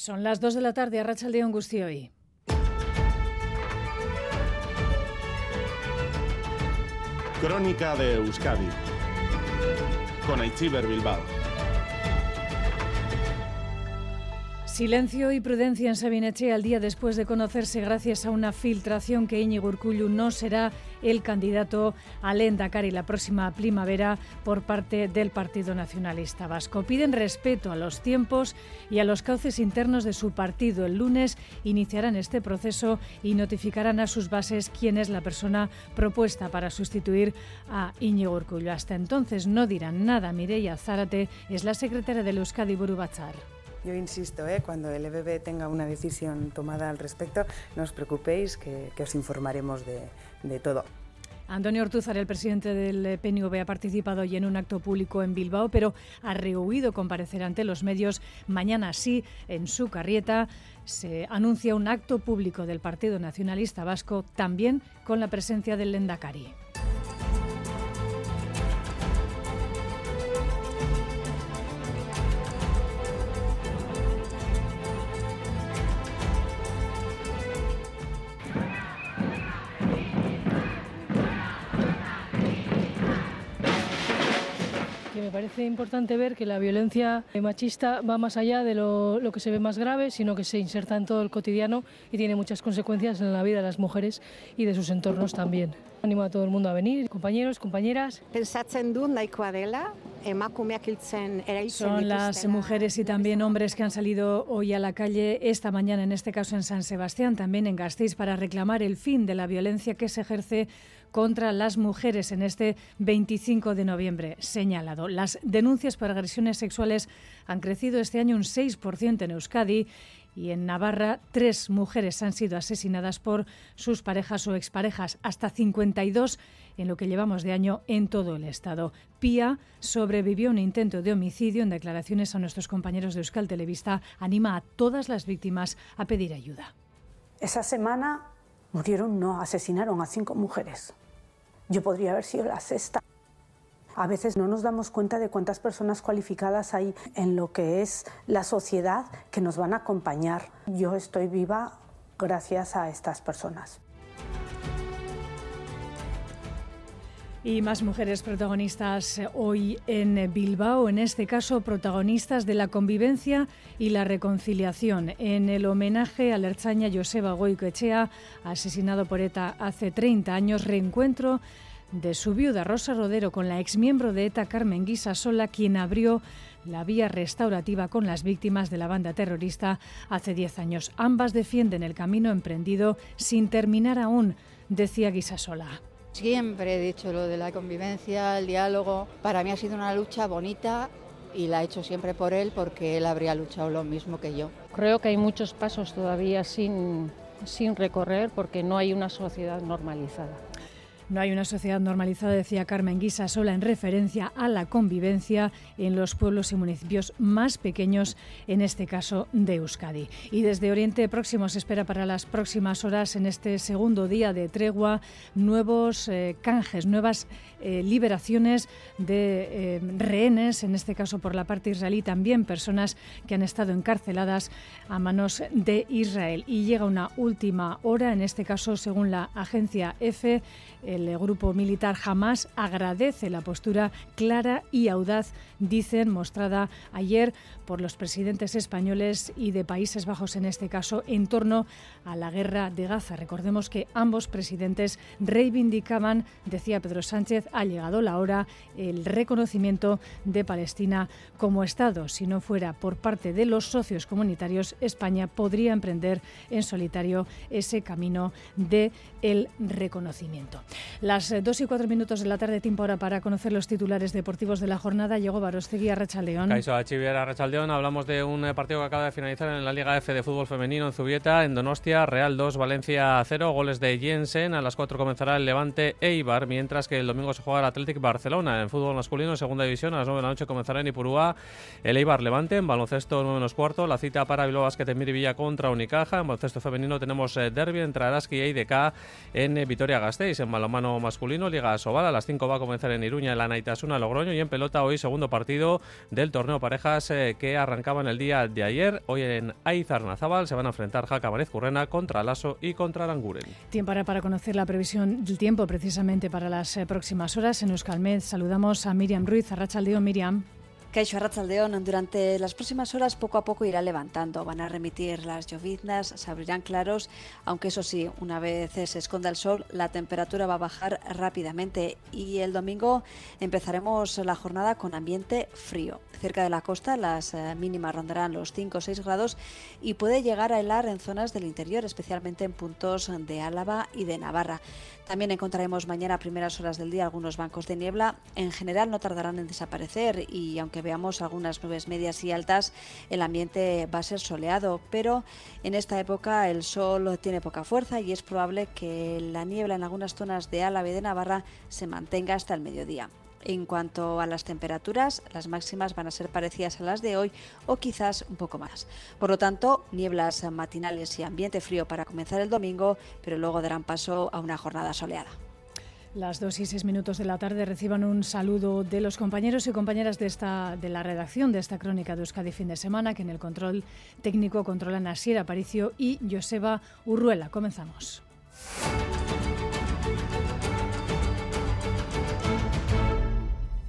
Son las 2 de la tarde a Rachaldeón hoy. Crónica de Euskadi con Aichiber Bilbao. Silencio y prudencia en Sabineche al día después de conocerse gracias a una filtración que Íñigo Urcullu no será el candidato al Endacari la próxima primavera por parte del Partido Nacionalista Vasco. Piden respeto a los tiempos y a los cauces internos de su partido. El lunes iniciarán este proceso y notificarán a sus bases quién es la persona propuesta para sustituir a Íñigo Urcullu. Hasta entonces no dirán nada. Mireia Zárate es la secretaria del Euskadi Burubachar. Yo insisto, ¿eh? cuando el EBB tenga una decisión tomada al respecto, no os preocupéis que, os informaremos de, todo. Antonio Ortúzar, el presidente del PNV, ha participado hoy en un acto público en Bilbao, pero ha rehuido comparecer ante los medios. Mañana sí, en su carrieta, se anuncia un acto público del Partido Nacionalista Vasco, también con la presencia del Lendakari. Me parece importante ver que la violencia machista va más allá de lo, que se ve más grave, sino que se inserta en todo el cotidiano y tiene muchas consecuencias en la vida de las mujeres y de sus entornos también. Animo a todo el mundo a venir, compañeros, compañeras. Son las mujeres y también hombres que han salido hoy a la calle esta mañana, en este caso en San Sebastián, también en Gasteiz, para reclamar el fin de la violencia que se ejerce contra las mujeres en este 25 de noviembre señalado. Las denuncias por agresiones sexuales han crecido este año un 6% en Euskadi y en Navarra tres mujeres han sido asesinadas por sus parejas o exparejas, hasta 52 en lo que llevamos de año en todo el Estado. Pía sobrevivió a un intento de homicidio. En declaraciones a nuestros compañeros de Euskal Televista, anima a todas las víctimas a pedir ayuda. Esa semana murieron, no, asesinaron a cinco mujeres. Yo podría haber sido la sexta. A veces no nos damos cuenta de cuántas personas cualificadas hay en lo que es la sociedad que nos van a acompañar. Yo estoy viva gracias a estas personas. Y más mujeres protagonistas hoy en Bilbao, en este caso protagonistas de la convivencia y la reconciliación. En el homenaje al erchaña Joseba Goicoechea, asesinado por ETA hace 30 años, reencuentro de su viuda Rosa Rodero con la exmiembro de ETA Carmen Sola, quien abrió la vía restaurativa con las víctimas de la banda terrorista hace 10 años. Ambas defienden el camino emprendido sin terminar aún, decía Guisasola. Siempre he dicho lo de la convivencia, el diálogo. Para mí ha sido una lucha bonita y la he hecho siempre por él porque él habría luchado lo mismo que yo. Creo que hay muchos pasos todavía sin, sin recorrer porque no hay una sociedad normalizada. No hay una sociedad normalizada, decía Carmen Guisa, sola en referencia a la convivencia en los pueblos y municipios más pequeños, en este caso de Euskadi. Y desde Oriente Próximo se espera para las próximas horas, en este segundo día de tregua, nuevos eh, canjes, nuevas eh, liberaciones de eh, rehenes, en este caso por la parte israelí, también personas que han estado encarceladas a manos de Israel. Y llega una última hora, en este caso, según la agencia EFE, el grupo militar jamás agradece la postura clara y audaz, dicen, mostrada ayer por los presidentes españoles y de Países Bajos en este caso en torno a la guerra de Gaza. Recordemos que ambos presidentes reivindicaban, decía Pedro Sánchez, ha llegado la hora, el reconocimiento de Palestina como Estado. Si no fuera por parte de los socios comunitarios, España podría emprender en solitario ese camino de el reconocimiento. Las eh, dos y cuatro minutos de la tarde, tiempo ahora para conocer los titulares deportivos de la jornada. Llegó Barostegui a Rachaldeón. Caiso a Rachaldeón. Hablamos de un eh, partido que acaba de finalizar en la Liga F de fútbol femenino en Zubieta, en Donostia, Real 2, Valencia 0, goles de Jensen. A las 4 comenzará el Levante Eibar, mientras que el domingo se juega el Athletic Barcelona en fútbol masculino, segunda división. A las 9 de la noche comenzará en Ipurúa el Eibar Levante, en baloncesto 9 menos cuarto. La cita para Bilbao Basket en Miribilla contra Unicaja. En baloncesto femenino tenemos eh, derby entre Araski y IDK en Vitoria-Gasteiz. En balonmano balonmano masculino, Liga Sobal. A las 5 va a comenzar en Iruña, en la Naitasuna, Logroño. Y en pelota, hoy segundo partido del torneo parejas eh, que arrancaba en el día de ayer. Hoy en Aizarnazábal se van a enfrentar Jaca Currena contra Lasso y contra Languren. Tiempo para conocer la previsión del tiempo precisamente para las eh, próximas horas. En Euskalmed saludamos a Miriam Ruiz. Arrachaldeón, Miriam. Caixo Arrachaldeón, durante las próximas horas poco a poco irá levantando. Van a remitir las lloviznas, se abrirán claros, aunque eso sí, una vez se esconda el sol, la temperatura va a bajar rápidamente y el domingo empezaremos la jornada con ambiente frío. Cerca de la costa las eh, mínimas rondarán los 5 o 6 grados y puede llegar a helar en zonas del interior, especialmente en puntos de Álava y de Navarra. También encontraremos mañana a primeras horas del día algunos bancos de niebla. En general no tardarán en desaparecer y aunque veamos algunas nubes medias y altas, el ambiente va a ser soleado, pero en esta época el sol tiene poca fuerza y es probable que la niebla en algunas zonas de Álava y de Navarra se mantenga hasta el mediodía. En cuanto a las temperaturas, las máximas van a ser parecidas a las de hoy o quizás un poco más. Por lo tanto, nieblas matinales y ambiente frío para comenzar el domingo, pero luego darán paso a una jornada soleada. Las dos y seis minutos de la tarde reciban un saludo de los compañeros y compañeras de, esta, de la redacción de esta crónica de Euskadi fin de semana, que en el control técnico controlan Asier Aparicio y Joseba Urruela. Comenzamos.